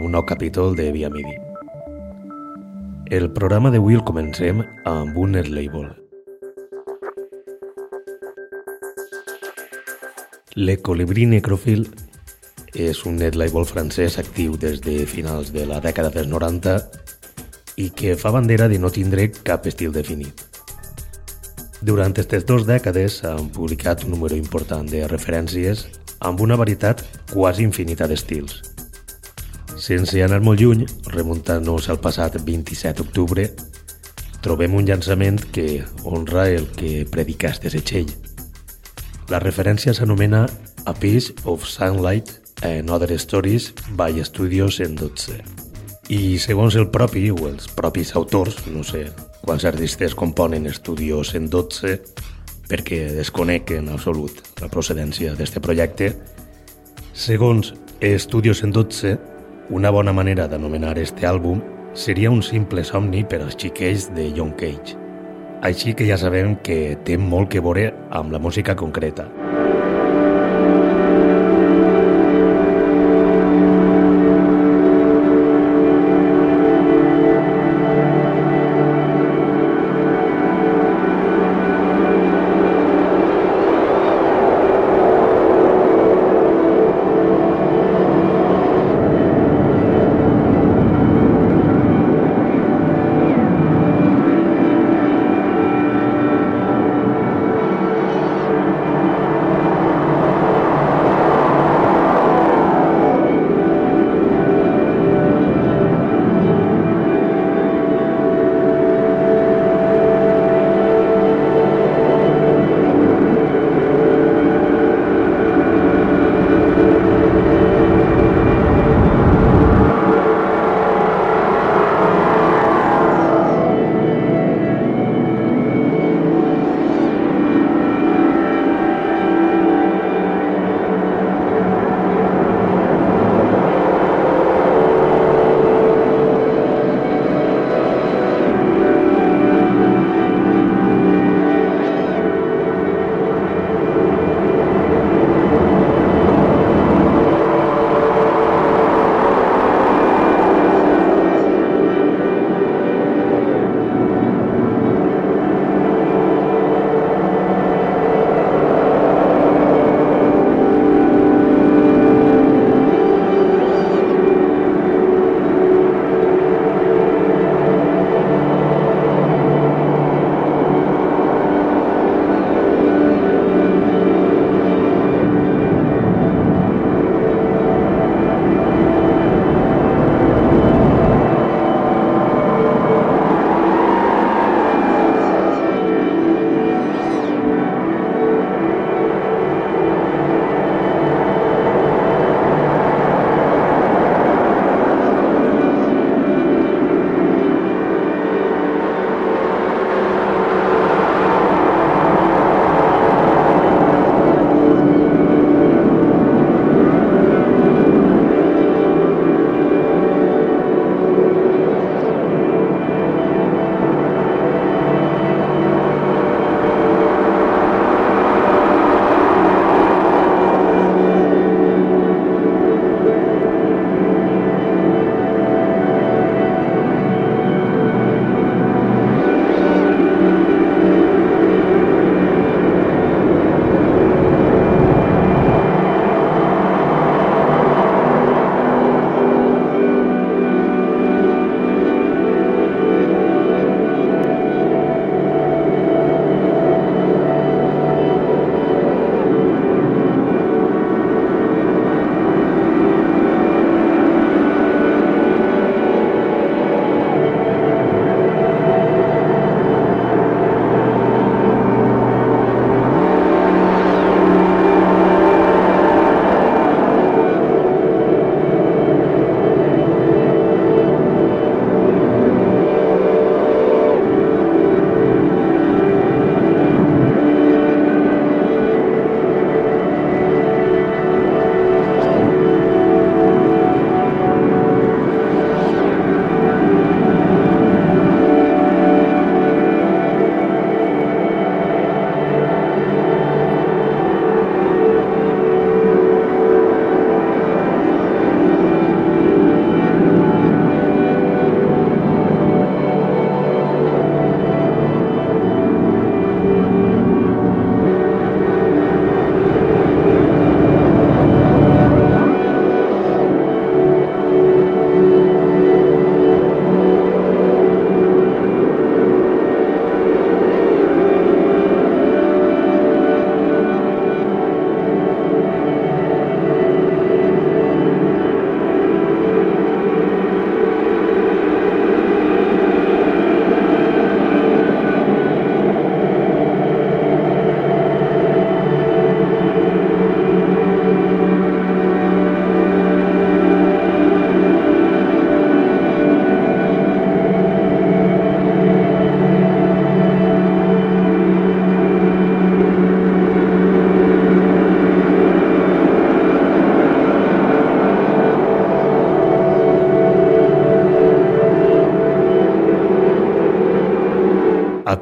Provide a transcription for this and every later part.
un nou capítol de Via Midi. El programa d'avui el comencem amb un net label. Le Colibri Necrofil és un net label francès actiu des de finals de la dècada dels 90 i que fa bandera de no tindre cap estil definit. Durant aquestes dues dècades han publicat un número important de referències amb una varietat quasi infinita d'estils – sense anar molt lluny, remuntant-nos al passat 27 d'octubre, trobem un llançament que honra el que predica este setxell. La referència s'anomena A Piece of Sunlight and Other Stories by Studios en 12. I segons el propi o els propis autors, no sé quants artistes componen Estudios en 12 perquè desconec en absolut la procedència d'este projecte, segons Estudios en 12, una bona manera d'anomenar este àlbum seria un simple somni per als xiquets de John Cage. Així que ja sabem que té molt que veure amb la música concreta.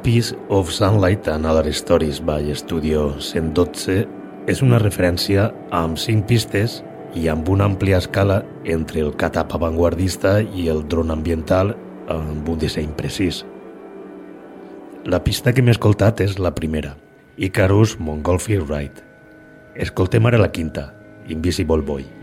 Piece of Sunlight and Other Stories by Studio 112 és una referència amb cinc pistes i amb una àmplia escala entre el catap avantguardista i el dron ambiental amb un disseny precís. La pista que m'he escoltat és la primera, Icarus Montgolfier Ride. Escoltem ara la quinta, Invisible Boy.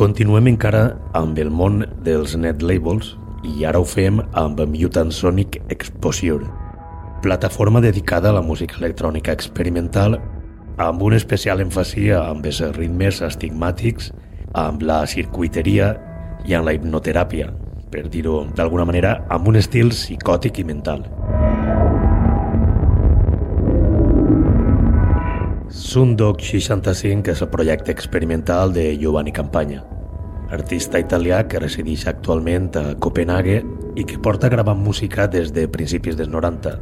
Continuem encara amb el món dels net labels i ara ho fem amb Mutant Sonic Exposure, plataforma dedicada a la música electrònica experimental amb un especial èmfasi amb els ritmes estigmàtics, amb la circuiteria i amb la hipnoteràpia, per dir-ho d'alguna manera, amb un estil psicòtic i mental. Sundog 65 és el projecte experimental de Giovanni Campanya, artista italià que resideix actualment a Copenhague i que porta gravant música des de principis dels 90,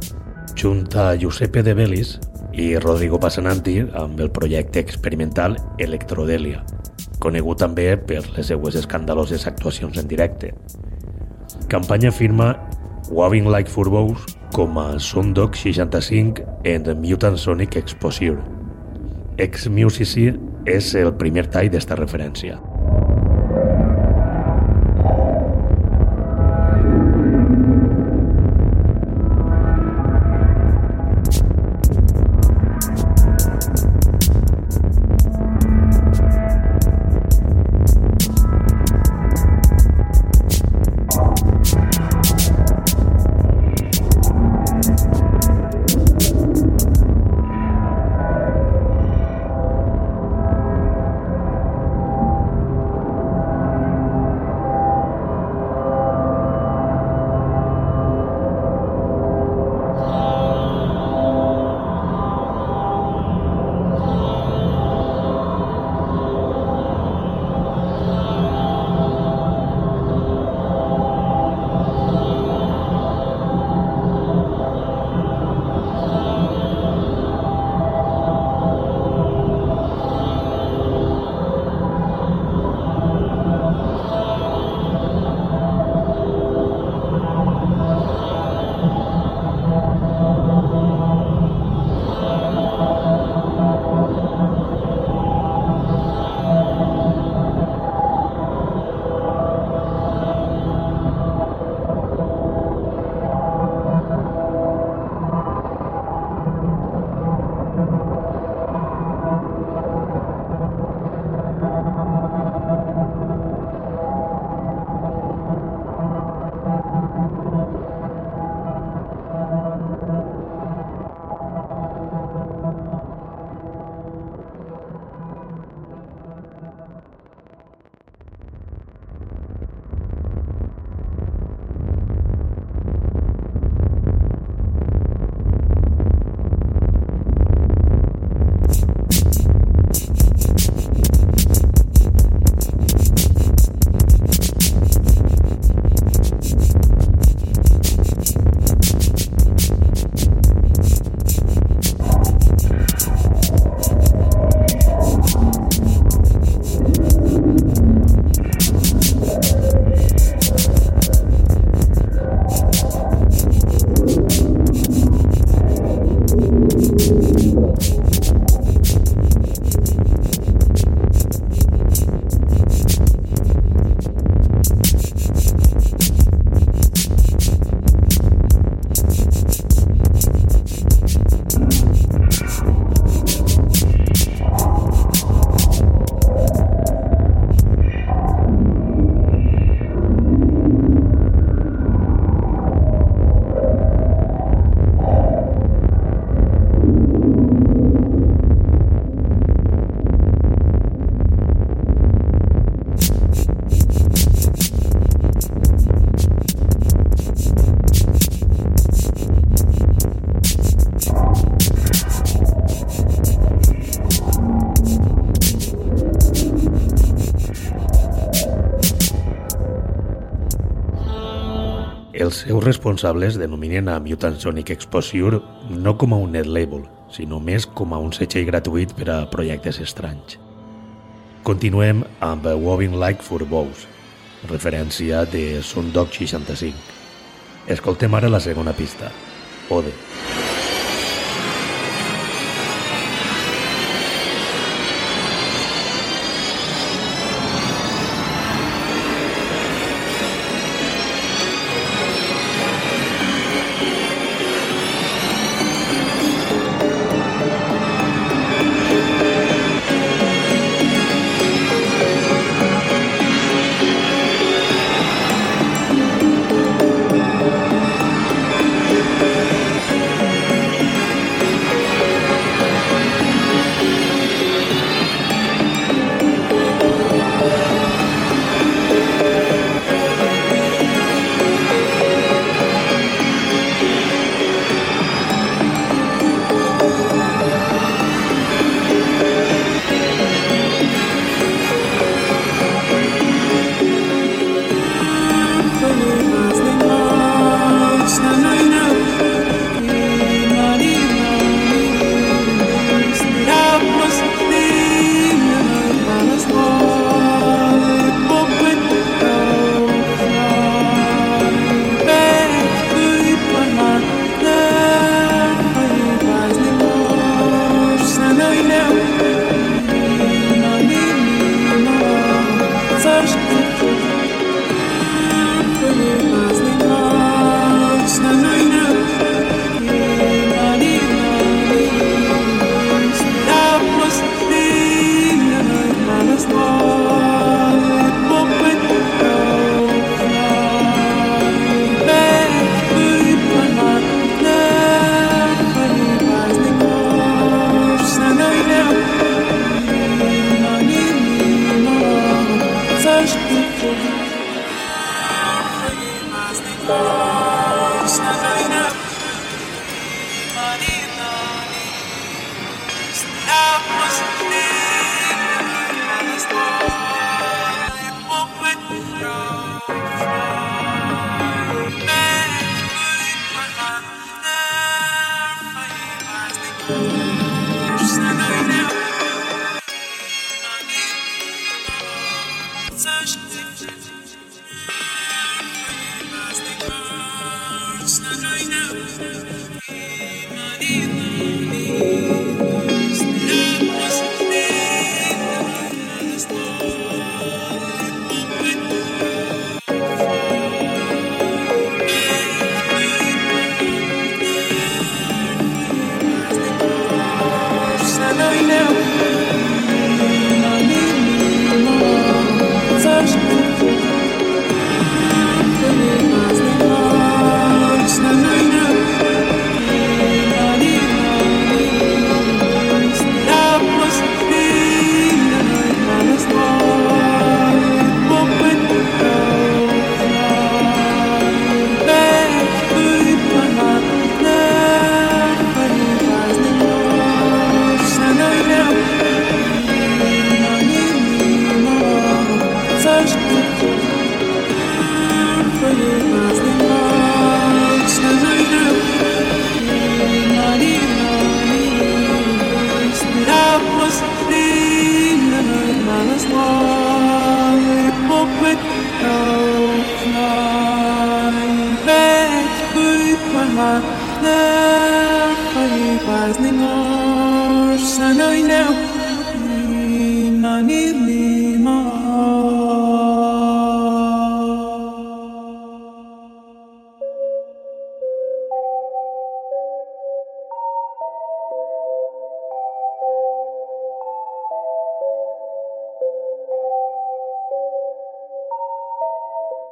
junt a Giuseppe De Bellis i Rodrigo Passananti amb el projecte experimental Electrodelia, conegut també per les seues escandaloses actuacions en directe. Campanya firma Waving Like Furbos com a Sundog 65 en The Mutant Sonic Exposure. Ex-Musici és el primer tall d'esta referència. Seus responsables denominen a Mutant Sonic Exposure no com a un net label, sinó més com a un setxell gratuït per a projectes estranys. Continuem amb Wobbing Like for Bows, referència de Sundog 65. Escoltem ara la segona pista, Ode. Ode.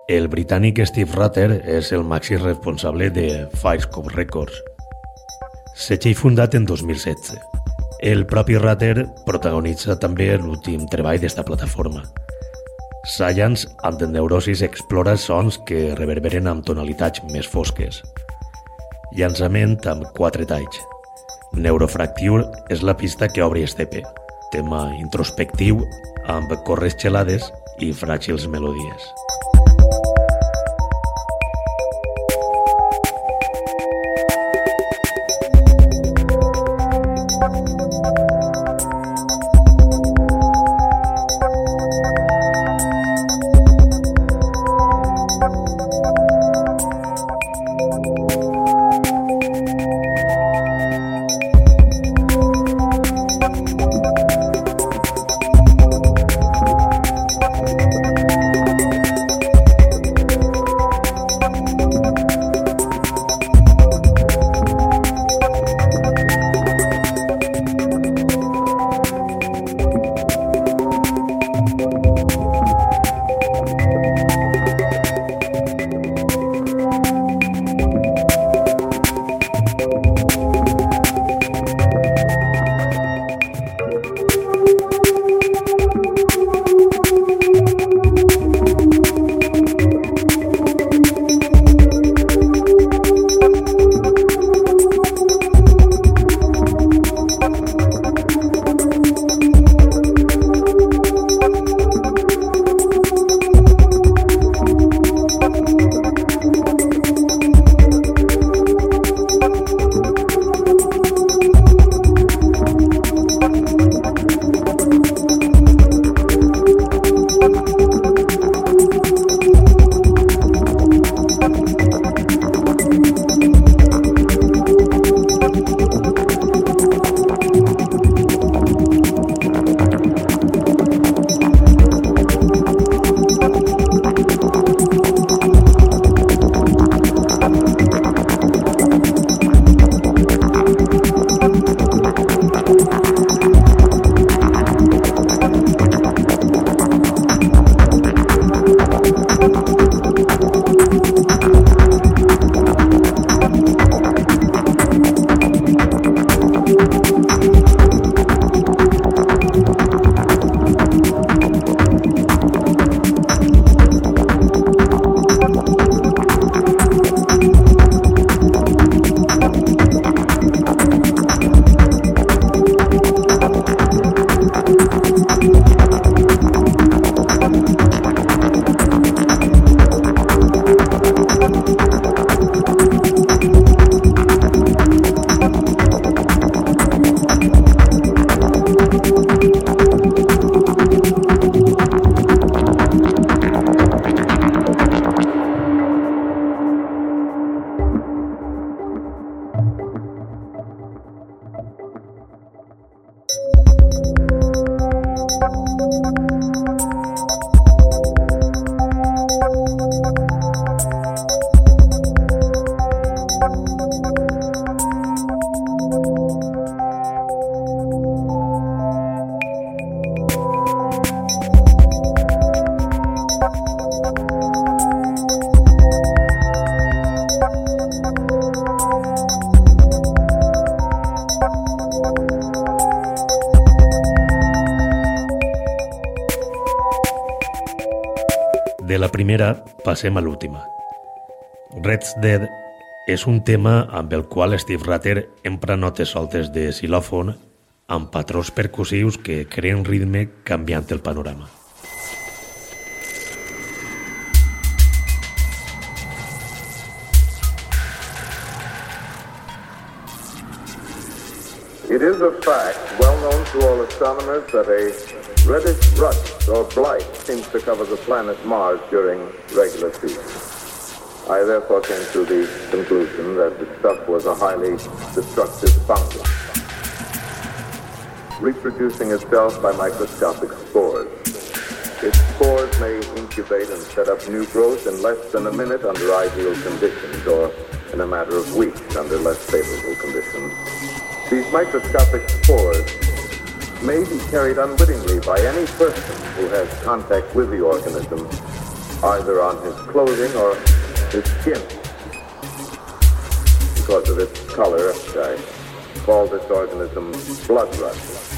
El britànic Steve Rutter és el màxim responsable de Firescope Records, setge fundat en 2016. El propi Rutter protagonitza també l'últim treball d'esta plataforma. Science and the Neurosis explora sons que reverberen amb tonalitats més fosques. Llançament amb quatre talls. Neurofracture és la pista que obre este EP, tema introspectiu amb corres gelades i fràgils melodies. Passem a l'última. Red's Dead és un tema amb el qual Steve Ratter empra notes soltes de xilòfon amb patrons percussius que creen ritme canviant el panorama. It is a fact well known to all astronomers that a reddish rust or blight seems to cover the planet Mars during regular season. I therefore came to the conclusion that the stuff was a highly destructive fungus, reproducing itself by microscopic spores. Its spores may incubate and set up new growth in less than a minute under ideal conditions or in a matter of weeks under less favorable conditions. These microscopic spores may be carried unwittingly by any person who has contact with the organism, either on his clothing or his skin. Because of its color, I call this organism blood rust.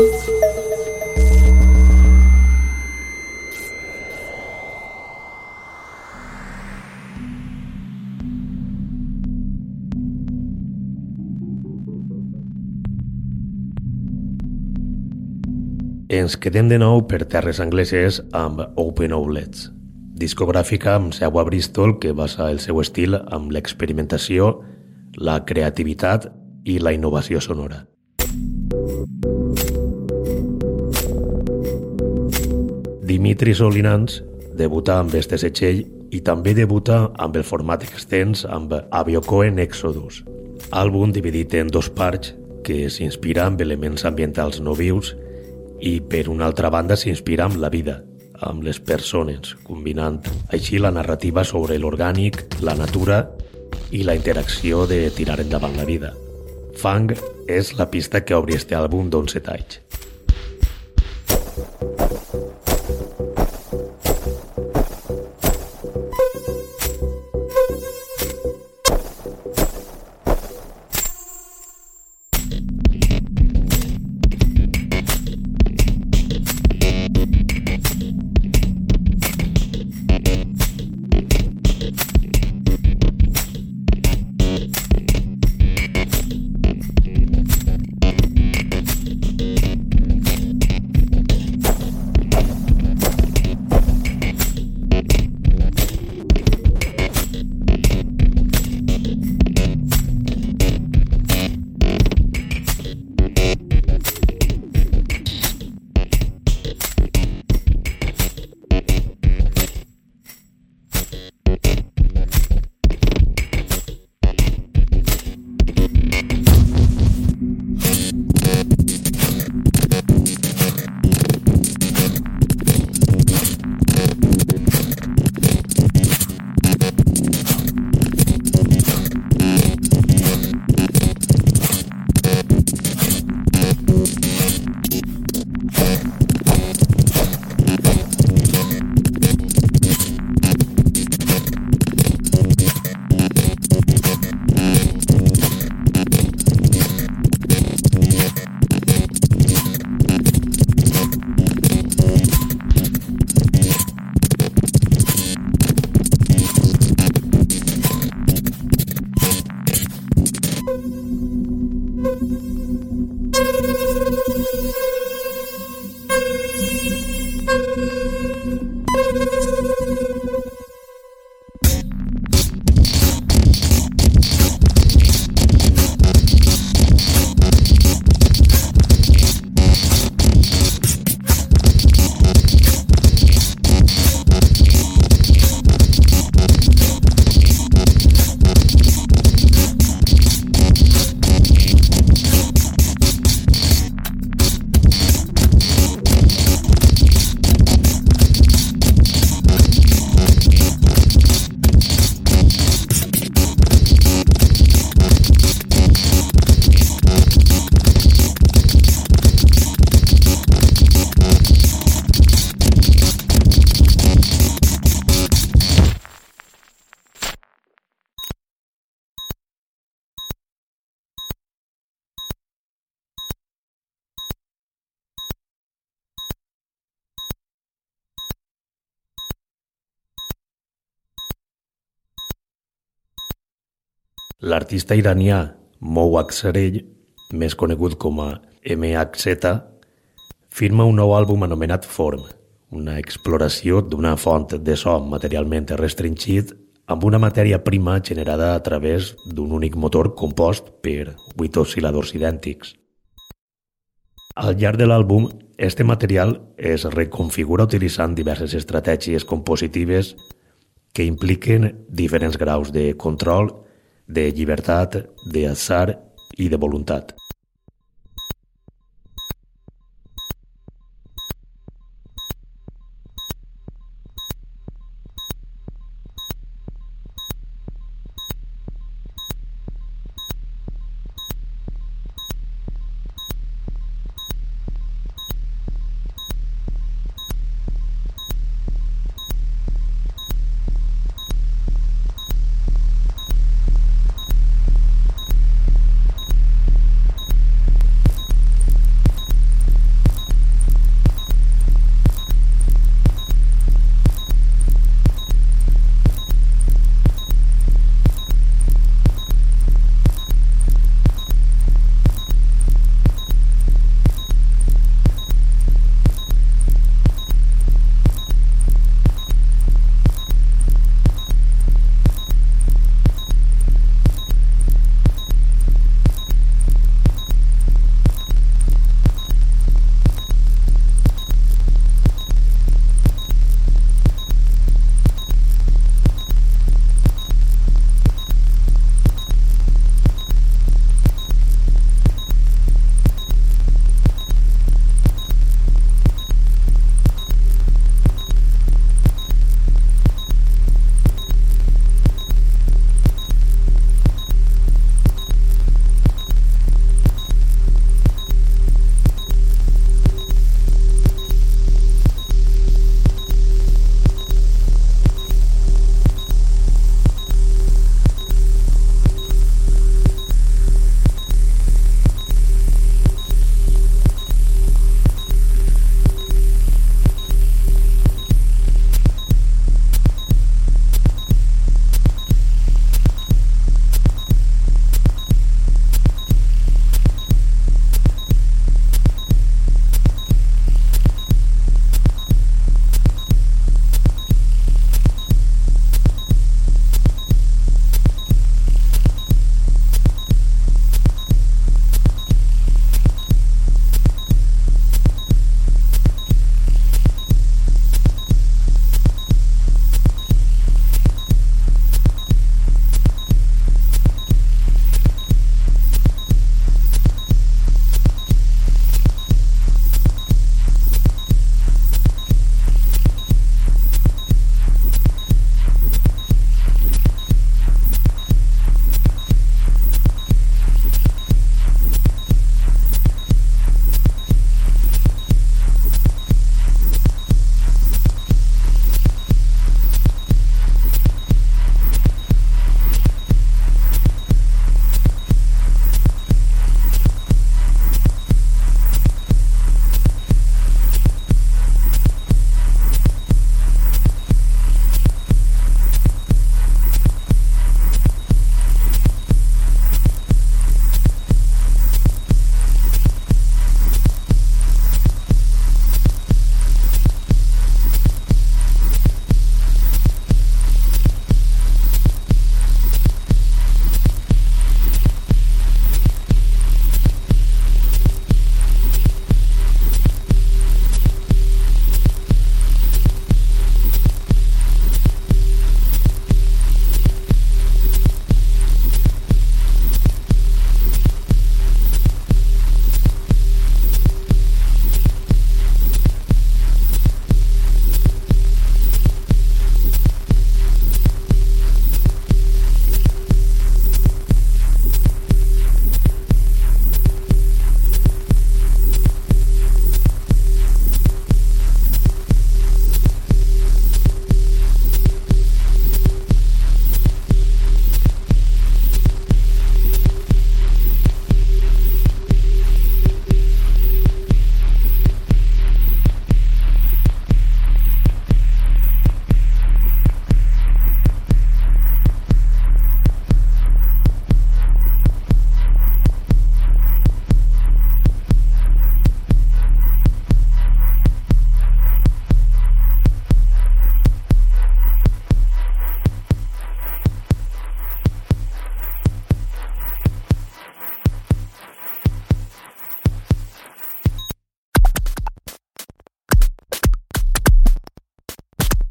Ens quedem de nou per terres angleses amb Open Outlets, discogràfica amb seu a Bristol que basa el seu estil amb l'experimentació, la creativitat i la innovació sonora. Dimitri Solinans debuta amb este setxell i també debuta amb el format extens amb Aviocoen Exodus, àlbum dividit en dos parts que s'inspira amb elements ambientals no vius i per una altra banda s'inspira amb la vida, amb les persones, combinant així la narrativa sobre l'orgànic, la natura i la interacció de tirar endavant la vida. Fang és la pista que obri este àlbum d'11 anys. L'artista iranià Mou Aksarell, més conegut com a MHZ, firma un nou àlbum anomenat Form, una exploració d'una font de so materialment restringit amb una matèria prima generada a través d'un únic motor compost per vuit oscil·ladors idèntics. Al llarg de l'àlbum, este material es reconfigura utilitzant diverses estratègies compositives que impliquen diferents graus de control de llibertat, de azar i de voluntat.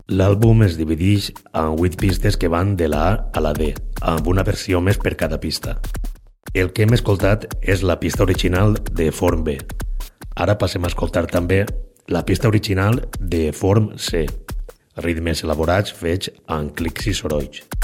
L'àlbum es divideix en 8 pistes que van de la A a la D, amb una versió més per cada pista. El que hem escoltat és la pista original de Form B. Ara passem a escoltar també la pista original de Form C, ritmes elaborats fets en clics i sorolls.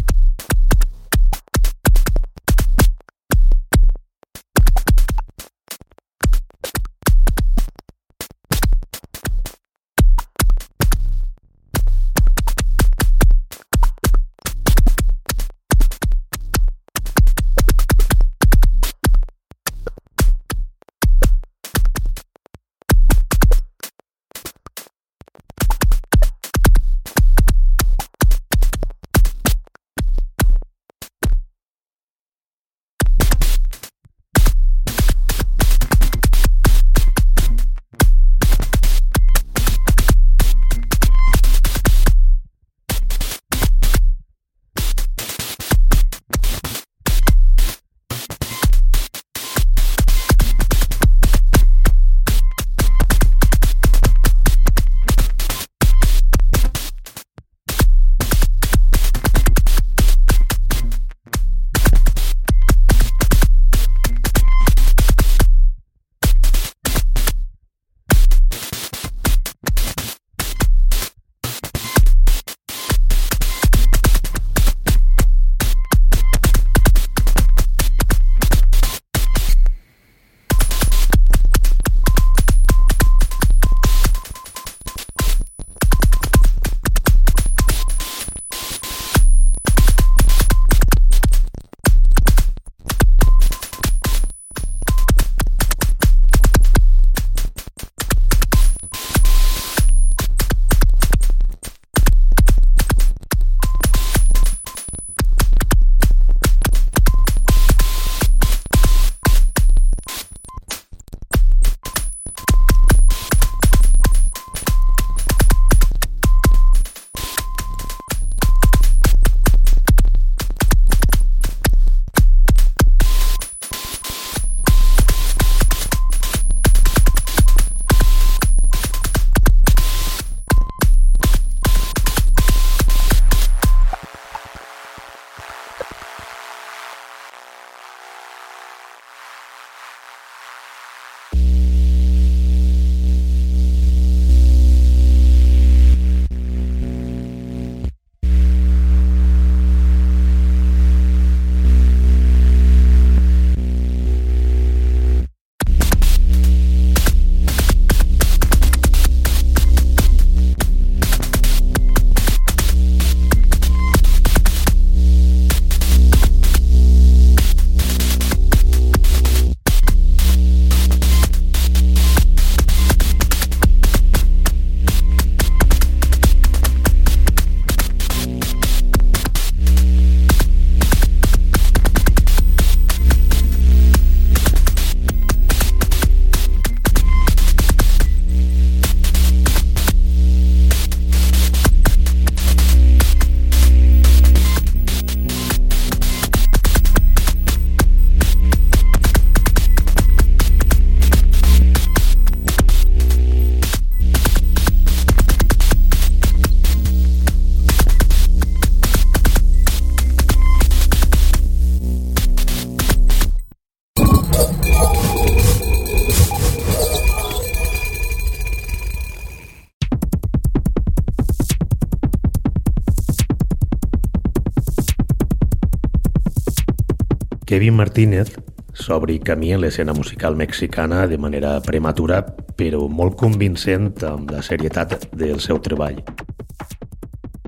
Martínez s'obri camí en l'escena musical mexicana de manera prematura però molt convincent amb la serietat del seu treball.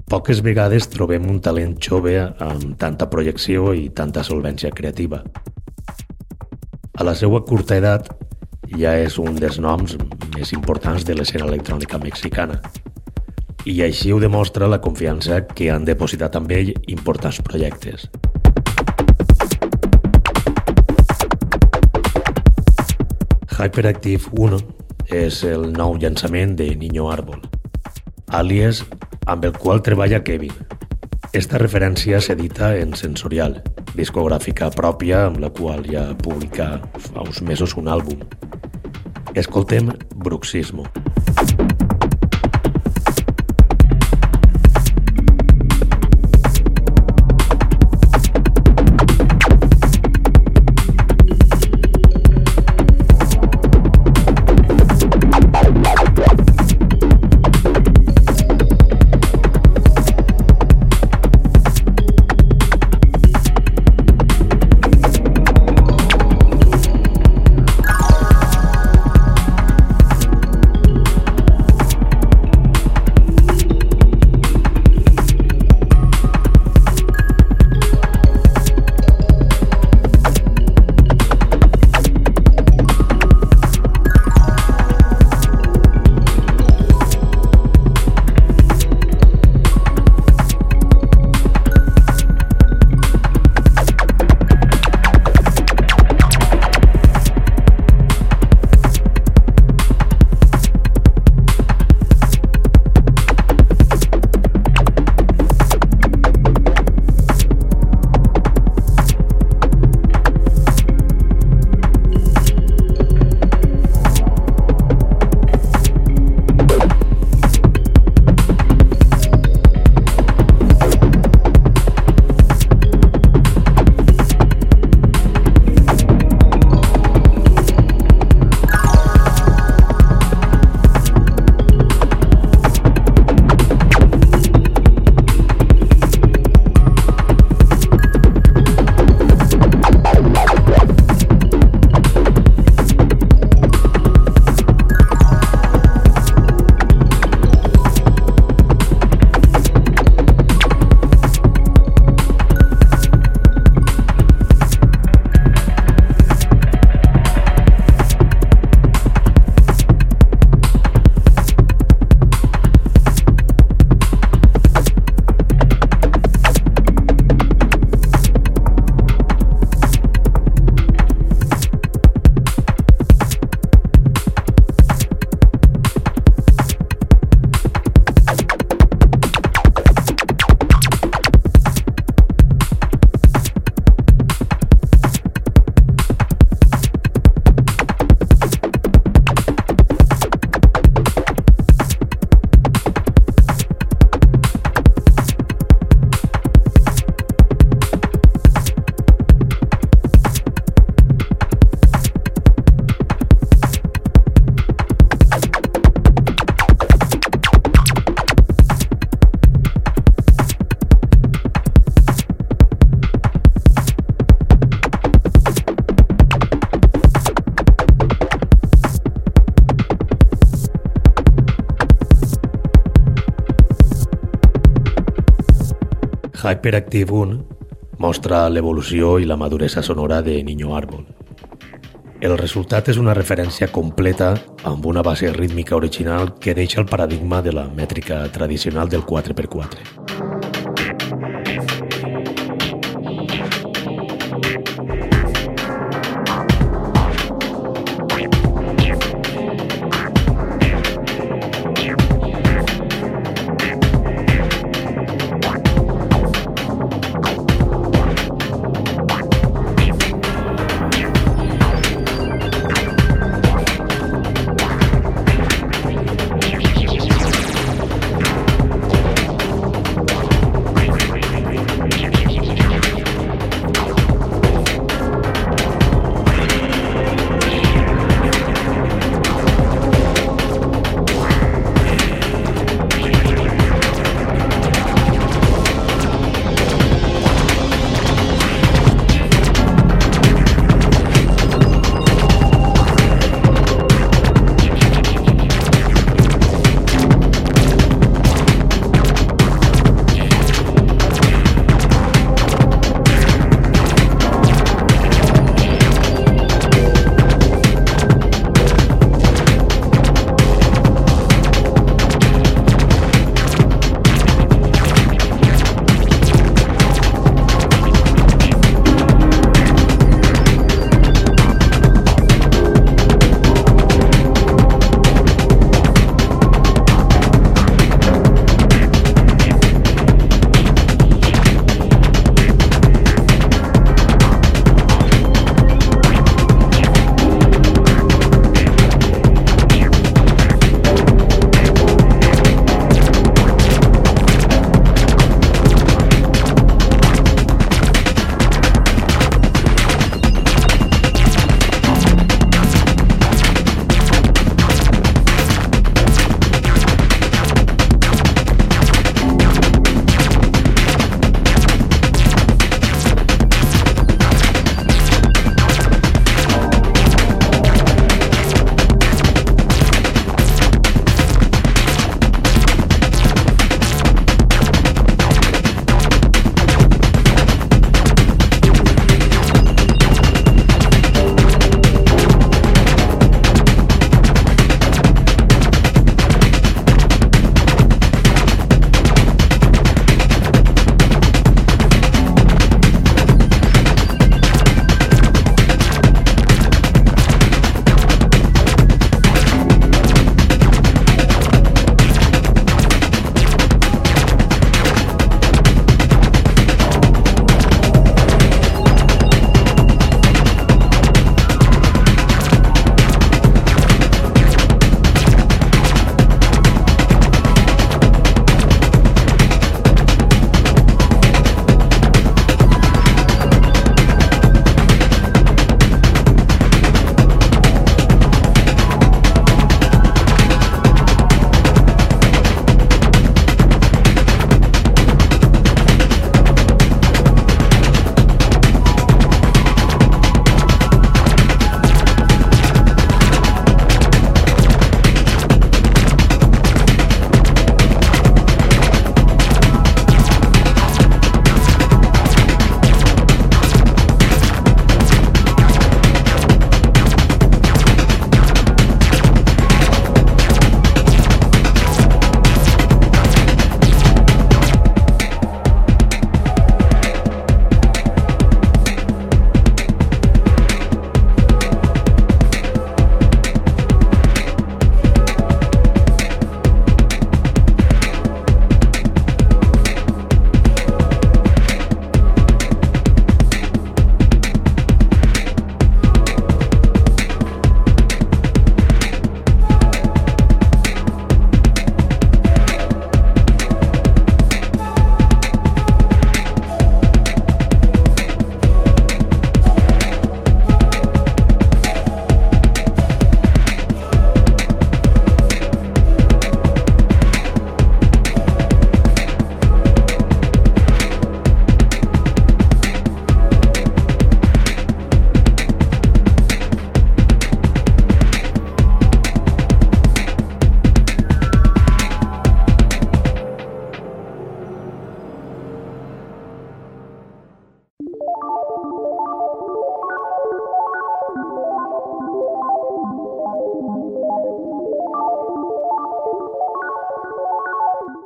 Poques vegades trobem un talent jove amb tanta projecció i tanta solvència creativa. A la seva curta edat ja és un dels noms més importants de l'escena electrònica mexicana i així ho demostra la confiança que han depositat amb ell importants projectes. Hyperactive 1 és el nou llançament de Niño Árbol, àlies amb el qual treballa Kevin. Esta referència s'edita en Sensorial, discogràfica pròpia amb la qual ja publica fa uns mesos un àlbum. Escoltem Bruxismo. Bruxismo. Hyperactive 1 mostra l'evolució i la maduresa sonora de Niño Árbol. El resultat és una referència completa amb una base rítmica original que deixa el paradigma de la mètrica tradicional del 4x4.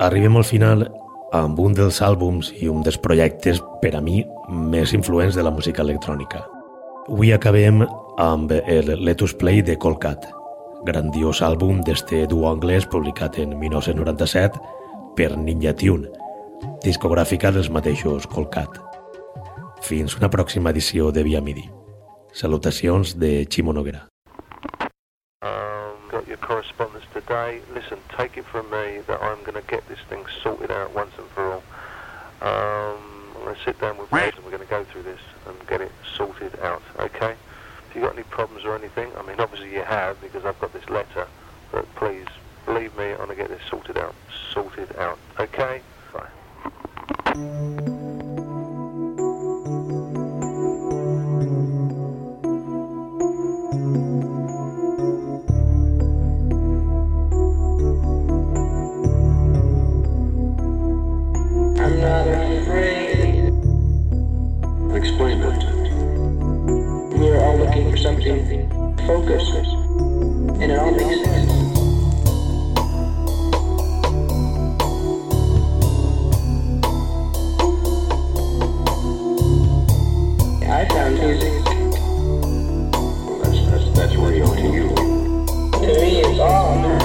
Arribem al final amb un dels àlbums i un dels projectes, per a mi, més influents de la música electrònica. Avui acabem amb el Let Us Play de Colcat, grandiós àlbum d'este duo anglès publicat en 1997 per Ninja Tune, discogràfica dels mateixos Colcat. Fins una pròxima edició de Via Midi. Salutacions de Ximo Noguera. Um, your correspondence today. Listen, take it from me that I'm going to get this thing sorted out once and for all. Um, I'm going to sit down with Wes and we're going to go through this and get it sorted out, okay? If you've got any problems or anything, I mean, obviously you have because I've got this letter, but please, believe me, I'm going to get this sorted out. Sorted out, okay? Bye. Another afraid. Explain that. We are all looking for something focus, and it all makes sense. I found music. Well, that's, that's, that's to you. To me, it's all